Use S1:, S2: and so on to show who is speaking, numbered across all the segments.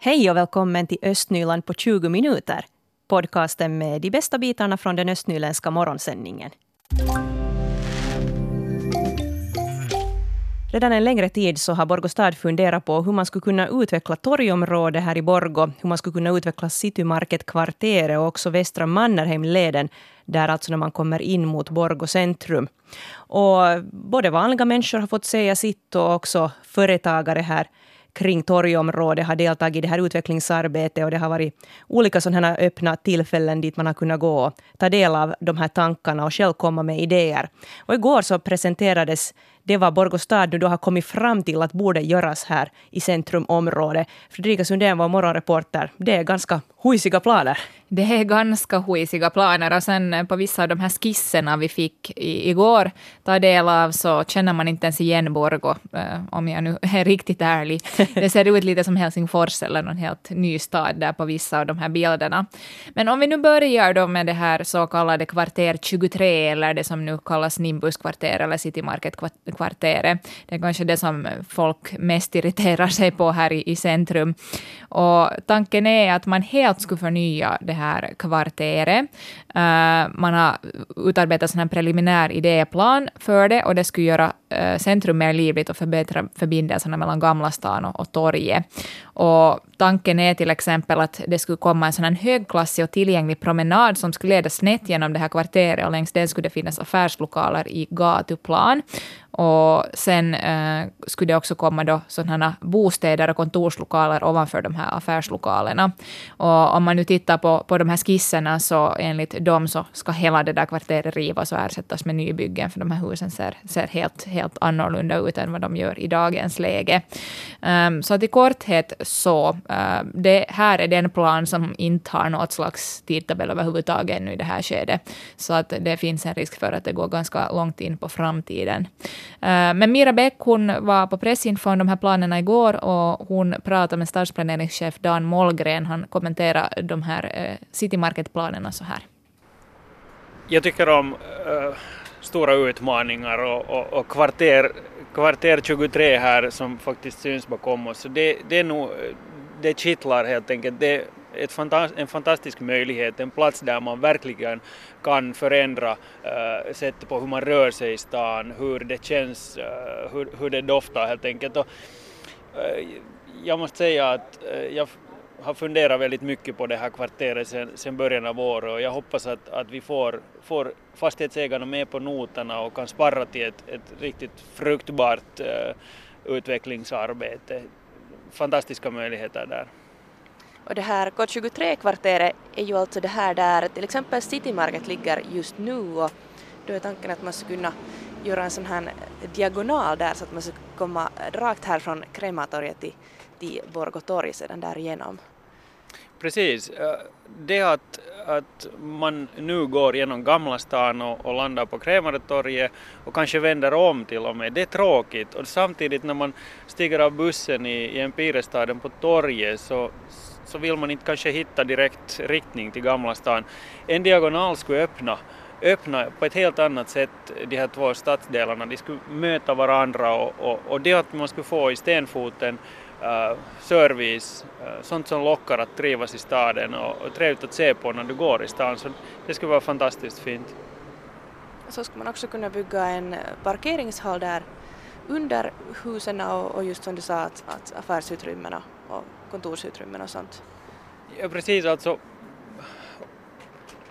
S1: Hej och välkommen till Östnyland på 20 minuter. Podcasten med de bästa bitarna från den östnyländska morgonsändningen. Redan en längre tid så har Borgostad funderat på hur man skulle kunna utveckla torgområdet här i Borgo, hur man skulle kunna utveckla Citymarketkvarteret och också Västra Mannerheimleden, där alltså när man kommer in mot Borgo centrum. Och både vanliga människor har fått säga sitt och också företagare här kring torgområdet har deltagit i det här utvecklingsarbetet och det har varit olika sådana öppna tillfällen dit man har kunnat gå och ta del av de här tankarna och själv komma med idéer. Och igår så presenterades det vad Borgostad nu då har kommit fram till att borde göras här i centrumområdet. Fredrika Sundén var morgonreporter. Det är ganska huisiga planer.
S2: Det är ganska huisiga planer och sen på vissa av de här skisserna vi fick i, igår ta del av så känner man inte ens igen Borgo, eh, om jag nu är riktigt ärlig. Det ser ut lite som Helsingfors eller någon helt ny stad där på vissa av de här bilderna. Men om vi nu börjar då med det här så kallade kvarter 23 eller det som nu kallas Nimbuskvarter eller City Market kvarteret. Det är kanske det som folk mest irriterar sig på här i, i centrum. Och tanken är att man helt skulle förnya det här kvarteret. Uh, man har utarbetat en preliminär idéplan för det och det skulle göra Eh, centrum mer livligt och förbättra förbindelserna mellan Gamla stan och, och torget. Och tanken är till exempel att det skulle komma en sån här högklassig och tillgänglig promenad som skulle leda snett genom det här kvarteret och längs den skulle det finnas affärslokaler i gatuplan. Och sen eh, skulle det också komma då sådana bostäder och kontorslokaler ovanför de här affärslokalerna. Och om man nu tittar på, på de här skisserna så enligt dem så ska hela det där kvarteret rivas och ersättas med nybyggen för de här husen ser, ser helt, helt helt annorlunda ut än vad de gör i dagens läge. Um, så att i korthet så, uh, det här är den plan som inte har något slags tidtabell överhuvudtaget nu i det här skedet. Så att det finns en risk för att det går ganska långt in på framtiden. Uh, men Mira Bäck hon var på pressinfo om de här planerna igår och hon pratade med stadsplaneringschef Dan Mollgren. Han kommenterade de här uh, City Market-planerna så här.
S3: Jag tycker om uh, stora utmaningar och, och, och kvarter kvarter 23 här som faktiskt syns bakom oss. Så det, det är nog, det kittlar helt enkelt. Det är ett en fantastisk möjlighet, en plats där man verkligen kan förändra eh, uh, sättet på hur man rör sig i stan, hur det känns, uh, hur, hur det doftar helt enkelt. Och, uh, jag måste säga att jag har funderat väldigt mycket på det här kvarteret sen, sen början av året och jag hoppas att, att vi får, får fastighetsägarna med på noterna och kan sparra till ett, ett riktigt fruktbart uh, utvecklingsarbete. Fantastiska möjligheter där.
S4: Och det här K23-kvarteret är ju alltså det här där till exempel City Market ligger just nu och då är tanken att man ska kunna göra en sån här diagonal där så att man ska komma rakt här från Krematorget till i Borgotorg sedan därigenom?
S3: Precis. Äh, det att, att man nu går genom Gamla stan och, och landar på Krämaretorget och kanske vänder om till och med, det är tråkigt. Och samtidigt när man stiger av bussen i, i Empirestaden på torget så, så vill man inte kanske hitta direkt riktning till Gamla stan. En diagonal skulle öppna öppna på ett helt annat sätt de här två stadsdelarna. De skulle möta varandra och, och, och det att man skulle få i stenfoten service, uh, sånt som lockar att trivas i staden och, och trevligt att se på när du går i stan. Så det skulle vara fantastiskt fint.
S4: Så skulle man också kunna bygga en parkeringshall där under husen och, just som du sa att, att affärsutrymmena och kontorsutrymmen och sånt.
S3: Ja precis, alltså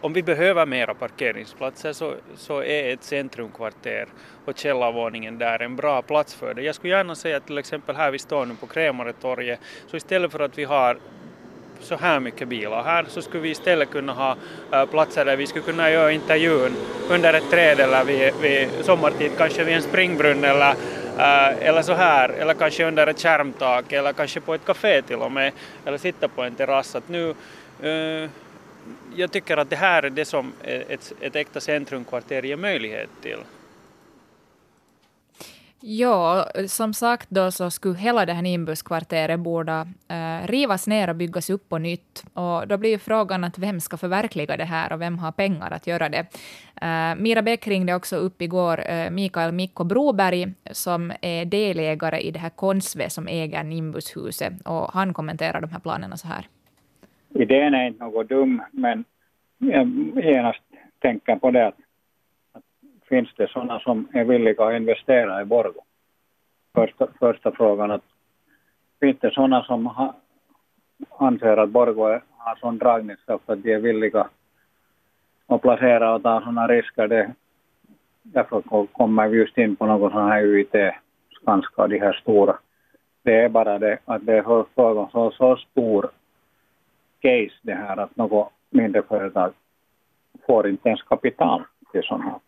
S3: om vi behöver mera parkeringsplatser så, så är ett centrumkvarter och källarvåningen där en bra plats för det. Jag skulle gärna säga till exempel här vi står nu på Krämaretorget så istället för att vi har så här mycket bilar här så skulle vi istället kunna ha eh, platser där vi skulle kunna göra intervjun under ett träd eller vid, vid sommartid kanske vid en springbrunn eller, eh, eller så här eller kanske under ett skärmtak eller kanske på ett café till och med eller sitta på en terrass. Att nu, eh, jag tycker att det här är det som ett, ett äkta centrumkvarter ger möjlighet till.
S2: Ja, som sagt då så skulle hela det här Nimbuskvarteret borde äh, rivas ner och byggas upp på nytt. Och då blir ju frågan att vem ska förverkliga det här och vem har pengar att göra det? Äh, Mira Bäck ringde också upp igår äh, Mikael Mikko Broberg som är delägare i det här Konsve som äger Nimbushuset och han kommenterar de här planerna så här.
S5: Idén är inte något dum men jag genast tänker på det att finns det sådana som är villiga att investera i Borgå? Första, första frågan att finns det sådana som ha, anser att Borgå har sån dragningskraft att de är villiga att placera och ta sådana risker? Det, därför kommer vi just in på något sådant här UIT, Skanska, de här stora. Det är bara det att det är frågan så, så stor case det här att något mindre företag får inte ens kapital till sådana här.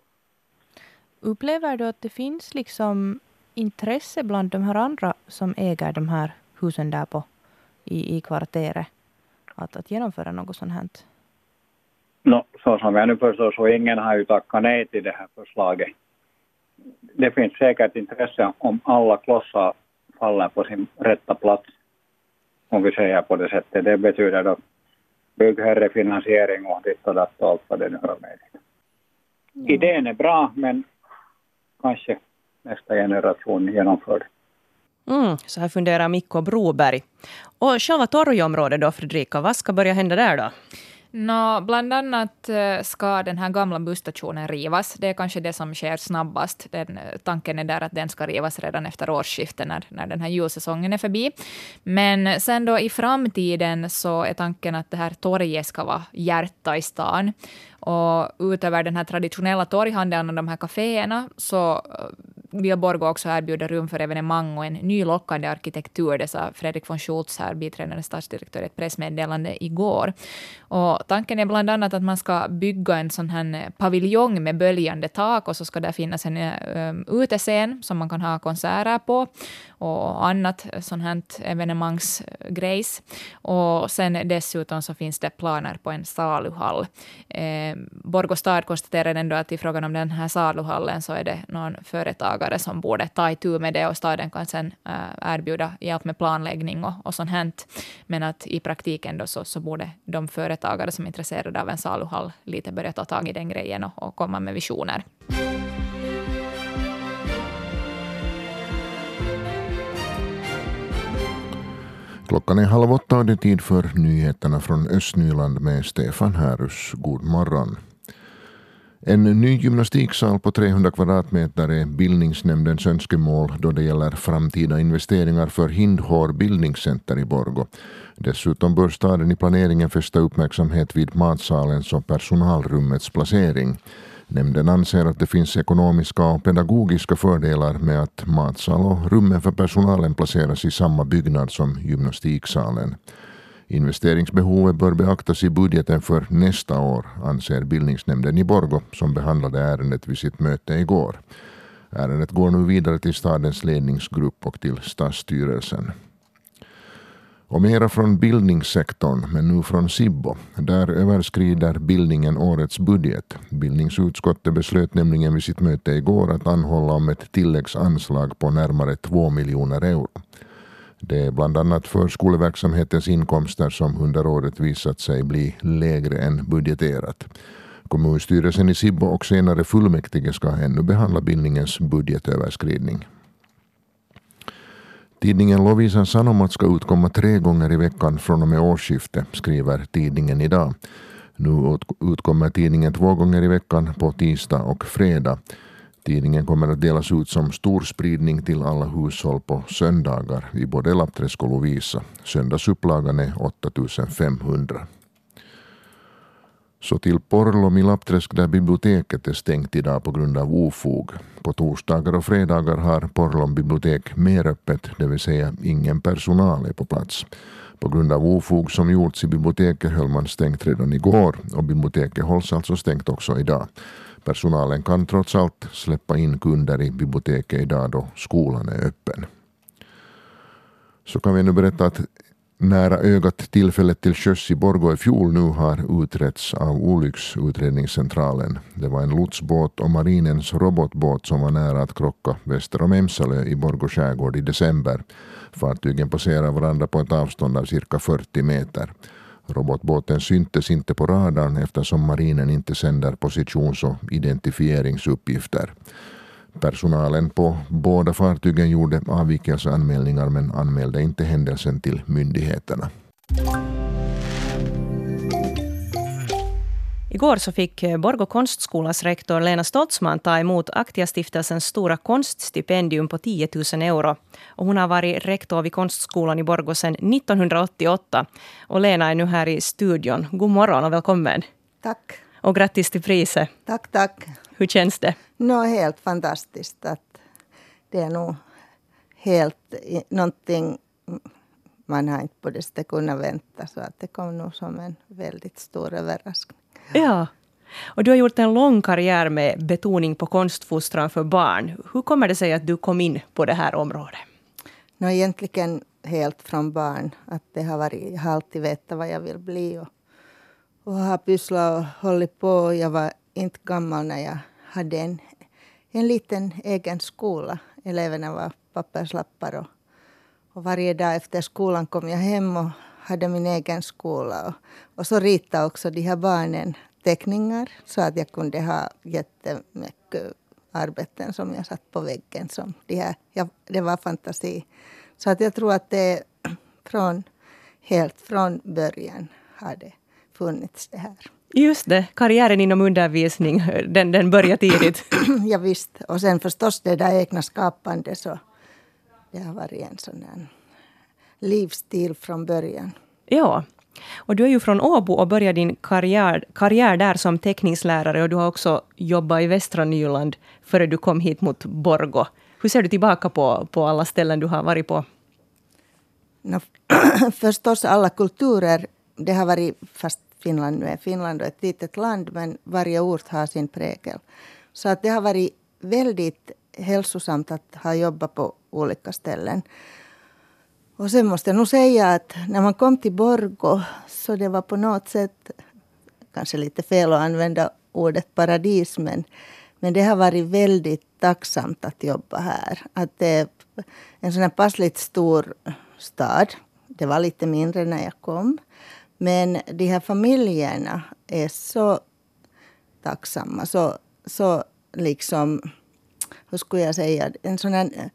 S1: Upplever du att det finns liksom intresse bland de här andra som äger de här husen där på, i, i kvarteret att, att genomföra något sånt här?
S5: No, så som jag nu förstår så ingen har ju tackat nej till det här förslaget. Det finns säkert intresse om alla klossar faller på sin rätta plats. Om vi säger på det sättet. Det betyder då byggherrefinansiering och ditt och allt vad det nu är med. Idén är bra men kanske nästa generation genomförd.
S1: Mm, så här funderar Mikko Broberg. Och själva torgområdet då, Fredrika, vad ska börja hända där då?
S2: No, bland annat eh, ska den här gamla busstationen rivas. Det är kanske det som sker snabbast. Den, eh, tanken är där att den ska rivas redan efter årsskiftet, när, när den här julsäsongen är förbi. Men sen då i framtiden så är tanken att det här torget ska vara hjärta i stan. Och utöver den här traditionella torghandeln och de här kaféerna så eh, Via Borgå också erbjuda rum för evenemang och en ny lockande arkitektur. Det sa Fredrik von Schultz, här, biträdande stadsdirektör, i ett pressmeddelande igår. Och tanken är bland annat att man ska bygga en sån här paviljong med böljande tak och så ska det finnas en um, utescen som man kan ha konserter på och annat sånt här evenemangsgrejs. Och sen dessutom så finns det planer på en saluhall. Eh, Borgå stad konstaterade ändå att i frågan om den här saluhallen så är det någon företagare som borde ta itu med det och staden kan sen eh, erbjuda hjälp med planläggning och, och sånt här. Men att i praktiken då så, så borde de företagare som är intresserade av en saluhall lite börja ta tag i den grejen och, och komma med visioner.
S6: Klockan är halv åtta och det är tid för nyheterna från Östnyland med Stefan Härus. God morgon. En ny gymnastiksal på 300 kvadratmeter är bildningsnämndens önskemål då det gäller framtida investeringar för Hindhår bildningscenter i Borgo. Dessutom bör staden i planeringen fästa uppmärksamhet vid matsalens och personalrummets placering. Nämnden anser att det finns ekonomiska och pedagogiska fördelar med att matsal och rummen för personalen placeras i samma byggnad som gymnastiksalen. Investeringsbehovet bör beaktas i budgeten för nästa år, anser bildningsnämnden i Borgo som behandlade ärendet vid sitt möte igår. Ärendet går nu vidare till stadens ledningsgrupp och till stadsstyrelsen. Och mera från bildningssektorn, men nu från Sibbo. Där överskrider bildningen årets budget. Bildningsutskottet beslöt nämligen vid sitt möte igår att anhålla om ett tilläggsanslag på närmare 2 miljoner euro. Det är bland annat förskoleverksamhetens inkomster som under året visat sig bli lägre än budgeterat. Kommunstyrelsen i Sibbo och senare fullmäktige ska ännu behandla bildningens budgetöverskridning. Tidningen Lovisan Sanomat ska utkomma tre gånger i veckan från och med årsskiftet, skriver tidningen idag. Nu utkommer tidningen två gånger i veckan på tisdag och fredag. Tidningen kommer att delas ut som stor spridning till alla hushåll på söndagar i både Lappträsk och Lovisa. Söndagsupplagan är 8500. Så till Porlom i Lappträsk där biblioteket är stängt idag på grund av ofog. På torsdagar och fredagar har Porlom bibliotek mer öppet, det vill säga ingen personal är på plats. På grund av ofog som gjorts i biblioteket höll man stängt redan igår och biblioteket hålls alltså stängt också idag. Personalen kan trots allt släppa in kunder i biblioteket idag då skolan är öppen. Så kan vi nu berätta att nära ögat tillfället till sjöss i Borgå i fjol nu har utretts av Olycksutredningscentralen. Det var en lotsbåt och marinens robotbåt som var nära att krocka väster om Emsalö i Borgå skärgård i december. Fartygen passerar varandra på ett avstånd av cirka 40 meter. Robotbåten syntes inte på radarn eftersom marinen inte sänder positions och identifieringsuppgifter. Personalen på båda fartygen gjorde avvikelseanmälningar men anmälde inte händelsen till myndigheterna.
S1: Igår så fick Borgå konstskolas rektor Lena Stoltzman ta emot Aktia-stiftelsens stora konststipendium på 10 000 euro. Och hon har varit rektor vid konstskolan i Borgå sedan 1988. Och Lena är nu här i studion. God morgon och välkommen.
S7: Tack.
S1: Och grattis till priset.
S7: Tack, tack.
S1: Hur känns det?
S7: No, helt fantastiskt. Att det är nog helt någonting man har inte på det sättet kunnat vänta. Så att det kom nog som en väldigt stor överraskning.
S1: Ja. Och du har gjort en lång karriär med betoning på konstfostran för barn. Hur kommer det sig att du kom in på det här området?
S7: No, egentligen helt från barn. Att det har varit, jag har alltid vetat vad jag vill bli. Och, och har pysslat och hållit på. Jag var inte gammal när jag hade en, en liten egen skola. Eleverna var papperslappar. Och, och varje dag efter skolan kom jag hem och hade min egen skola. Och, och så ritade också de här barnen teckningar så att jag kunde ha jättemycket arbeten som jag satt på väggen. Som de här, ja, det var fantasi. Så att jag tror att det från, helt från början har det funnits det här.
S1: Just det, karriären inom undervisning, den, den börjar tidigt.
S7: ja, visst. Och sen förstås det där egna skapandet så det har varit en sån där livsstil från början.
S1: Ja. Och du är ju från Åbo och började din karriär, karriär där som teckningslärare och du har också jobbat i västra Nyland före du kom hit mot Borgo. Hur ser du tillbaka på, på alla ställen du har varit på?
S7: No, förstås alla kulturer. Det har varit, fast Finland nu är Finland är ett litet land, men varje ort har sin prägel. Så att det har varit väldigt hälsosamt att ha jobbat på olika ställen. Och sen måste jag nog säga att när man kom till Borgo så det var på något sätt, kanske lite fel att använda ordet paradis, men, men det har varit väldigt tacksamt att jobba här. Att det är en sån här passligt stor stad. Det var lite mindre när jag kom. Men de här familjerna är så tacksamma, så, så liksom, hur skulle jag säga, en sån här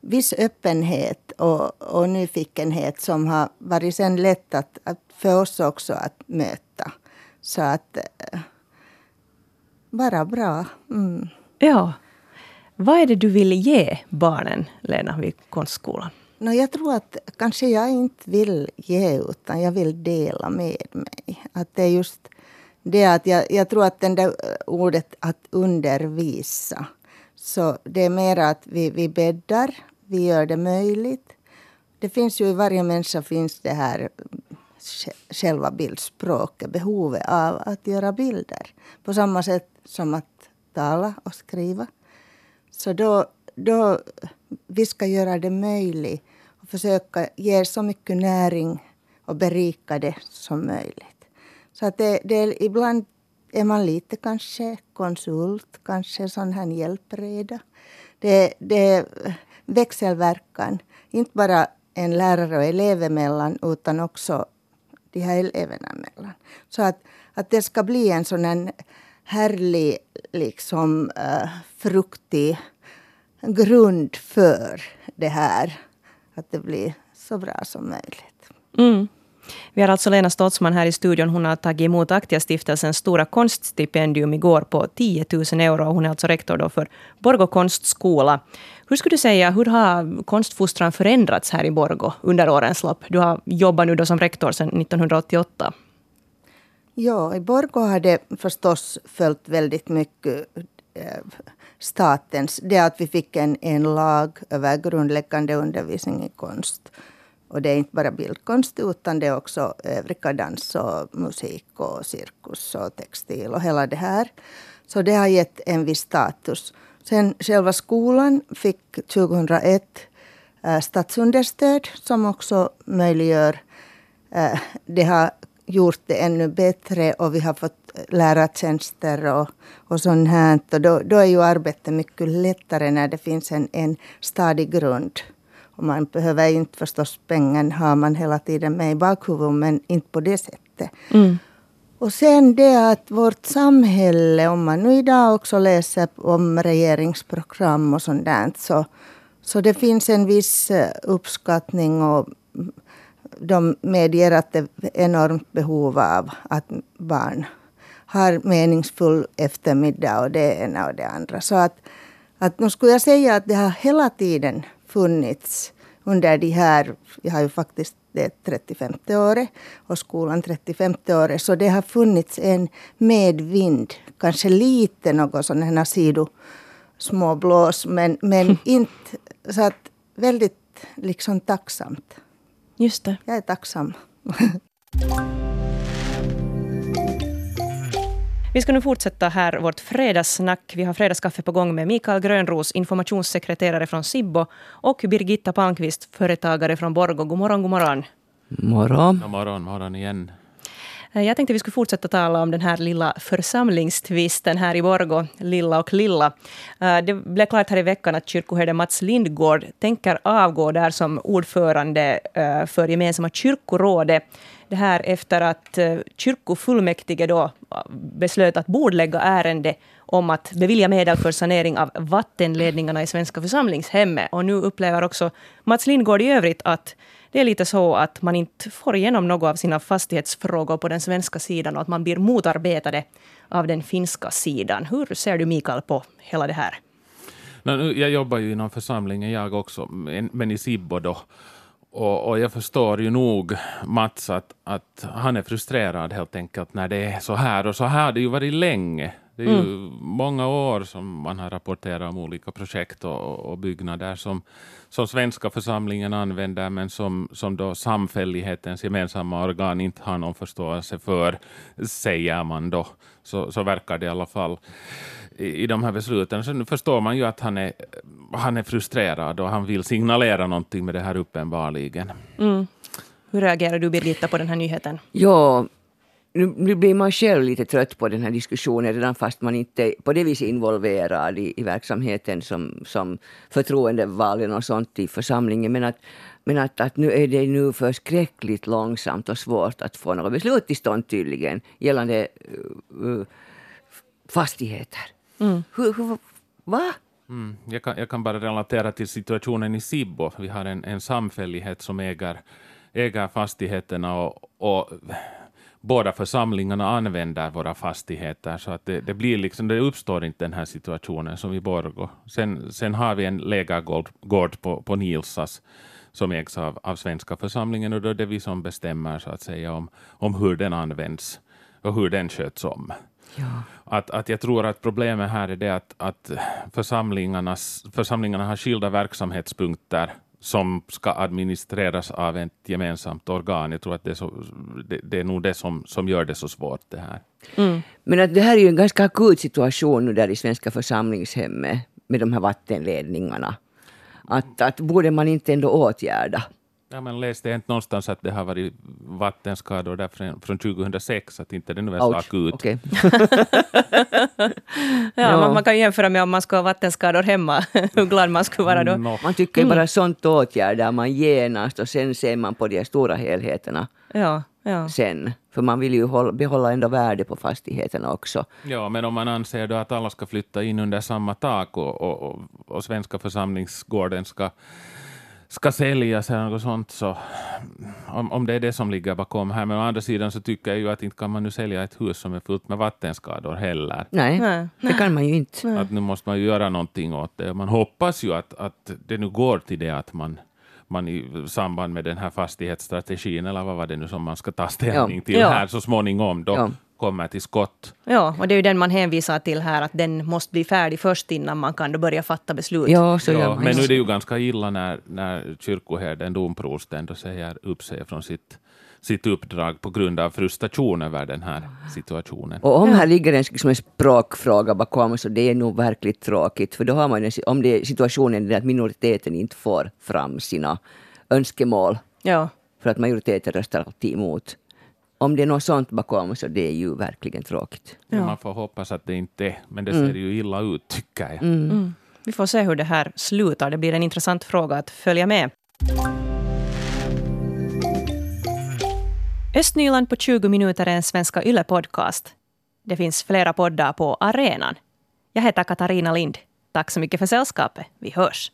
S7: viss öppenhet och, och nyfikenhet som har varit sen lätt att, att för oss också att möta. Så att eh, Bara bra. Mm.
S1: Ja. Vad är det du vill ge barnen, Lena, vid konstskolan?
S7: No, jag tror att kanske jag inte vill ge, utan jag vill dela med mig. Att det är just det att jag, jag tror att det där eh, ordet att undervisa, så det är mer att vi, vi bäddar vi gör det möjligt. Det finns ju i varje människa finns det här själva bildspråket, behovet av att göra bilder. På samma sätt som att tala och skriva. Så då, då vi ska göra det möjligt och försöka ge så mycket näring och berika det som möjligt. Så att det, det, ibland är man lite kanske konsult, kanske sån här hjälpreda. Det, det, växelverkan, inte bara en lärare och elev emellan utan också de här eleverna emellan. Så att, att det ska bli en sån här härlig, liksom uh, fruktig grund för det här. Att det blir så bra som möjligt.
S1: Mm. Vi har alltså Lena Stoltzman här i studion. Hon har tagit emot Aktia-stiftelsens stora konststipendium igår på 10 000 euro. Hon är alltså rektor då för Borgå konstskola. Hur skulle du säga, hur har konstfostran förändrats här i Borgå under årens lopp? Du har jobbat nu då som rektor sedan 1988.
S7: Ja, i Borgå har det förstås följt väldigt mycket eh, statens, det att vi fick en, en lag över grundläggande undervisning i konst. Och det är inte bara bildkonst utan det är också övriga dans och musik och cirkus och textil och hela det här. Så det har gett en viss status. Sen själva skolan fick 2001 eh, statsunderstöd som också möjliggör eh, det har gjort det ännu bättre och vi har fått lärartjänster och, och sånt här. Och då, då är ju arbetet mycket lättare när det finns en, en stadig grund. Och man behöver inte förstås pengen har man hela tiden med i bakhuvudet men inte på det sättet.
S1: Mm.
S7: Och sen det att vårt samhälle, om man nu idag också läser om regeringsprogram och sånt där, så, så det finns en viss eh, uppskattning och de medger att det är enormt behov av att barn har meningsfull eftermiddag och det ena och det andra. Så att, att nu skulle jag säga att det har hela tiden funnits under de här, jag har ju faktiskt det 35 året och skolan 35 året, så det har funnits en medvind, kanske lite något sådana här sido små blås, men, men inte så att väldigt liksom tacksamt.
S1: Just det.
S7: Jag är tacksam.
S1: Vi ska nu fortsätta här vårt fredagssnack. Vi har fredagskaffe på gång med Mikael Grönros, informationssekreterare från Sibbo och Birgitta Palmqvist, företagare från Borgå. God morgon, god morgon.
S8: Morgon.
S3: God morgon, morgon igen.
S1: Eh, jag tänkte vi skulle fortsätta tala om den här lilla församlingstvisten här i Borgå, lilla och lilla. Eh, det blev klart här i veckan att kyrkoherden Mats Lindgård tänker avgå där som ordförande eh, för gemensamma kyrkorådet. Det här efter att kyrkofullmäktige då beslöt att bordlägga ärendet om att bevilja medel för sanering av vattenledningarna i Svenska församlingshemmet. Och nu upplever också Mats Lindgård i övrigt att det är lite så att man inte får igenom något av sina fastighetsfrågor på den svenska sidan och att man blir motarbetade av den finska sidan. Hur ser du Mikael på hela det här?
S8: Jag jobbar ju inom församlingen jag också, men i Sibbo då. Och, och, jag förstår ju nog Mats att, att han är frustrerad helt enkelt när det är så här. Och så här har det ju varit länge. Det är ju mm. många år som man har rapporterat om olika projekt och, och byggnader som, som svenska församlingen använder men som, som då samfällighetens gemensamma organ inte har någon förståelse för, säger man då. Så, så verkar det i alla fall i, i de här besluten. Så nu förstår man ju att han är, han är frustrerad och han vill signalera någonting med det här uppenbarligen.
S1: Mm. Hur reagerar du Birgitta på den här nyheten?
S9: Ja, nu, blir man själv lite trött på den här diskussionen redan fast man inte är på det viset involverad i, i verksamheten som, som förtroendevalen och sånt i församlingen. Men att, men att, att nu är det nu förskräckligt långsamt och svårt att få något beslut till stånd tydligen gällande uh, uh, fastigheter. Mm. Hur, hur, va?
S8: Mm, jag, kan, jag kan bara relatera till situationen i Sibbo. Vi har en, en samfällighet som äger, äger fastigheterna och, och båda församlingarna använder våra fastigheter, så att det, det, blir liksom, det uppstår inte den här situationen som i Borgå. Sen, sen har vi en lägergård på, på Nilsas som ägs av, av svenska församlingen och då är det vi som bestämmer så att säga om, om hur den används och hur den sköts om.
S9: Ja.
S8: Att, att jag tror att problemet här är det att, att församlingarna har skilda verksamhetspunkter som ska administreras av ett gemensamt organ. Jag tror att det är, så, det, det är nog det som, som gör det så svårt det här.
S9: Mm. Men att det här är ju en ganska akut situation nu där i Svenska församlingshemmet med de här vattenledningarna. Att, att borde man inte ändå åtgärda?
S8: Ja, men läste inte någonstans att det har varit vattenskador där från, från 2006, att inte det nu är så akut.
S9: Okay.
S1: ja, ja. Man, man, kan jämföra med om man skulle ha vattenskador hemma, hur glad man skulle vara då. No.
S9: Man tycker mm. bara sånt åtgärdar man genast och sen ser man på de stora helheterna.
S1: Ja, ja.
S9: Sen. För man vill ju hålla, behålla ändå värde på fastigheterna också.
S8: Ja, men om man anser då att alla ska flytta in under samma tak och, och, och, och Svenska församlingsgården ska ska säljas eller något sånt, så om, om det är det som ligger bakom här. Men å andra sidan så tycker jag ju att inte kan man nu sälja ett hus som är fullt med vattenskador heller.
S9: Nej, Nej. det kan man ju inte.
S8: Att nu måste man ju göra någonting åt det. Man hoppas ju att, att det nu går till det att man man i samband med den här fastighetsstrategin, eller vad var det nu som man ska ta ställning till ja. här så småningom, då, ja kommer till skott.
S1: Ja, och det är ju den man hänvisar till här, att den måste bli färdig först innan man kan då börja fatta beslut.
S9: Ja, så ja,
S8: men nu är det ju ganska illa när, när kyrkoherden, domprosten, då säger upp sig från sitt sitt uppdrag på grund av frustration över den här situationen.
S9: Och om här ligger en, liksom en språkfråga bakom så det är nog verkligt tråkigt. För då har man, om det är situationen är att minoriteten inte får fram sina önskemål
S1: ja
S9: för att majoriteten röstar alltid emot. Om det är något sånt bakom så det är ju verkligen tråkigt.
S8: Ja. Man får hoppas att det inte är, men det
S9: Mm.
S8: ser ju illa ut tycker jag.
S1: Mm. Vi får se hur det här slutar. Det blir en intressant fråga att följa med. Östnyland på 20 minuter är en Svenska Yle-podcast. Det finns flera poddar på arenan. Jag heter Katarina Lind. Tack så mycket för sällskapet. Vi hörs.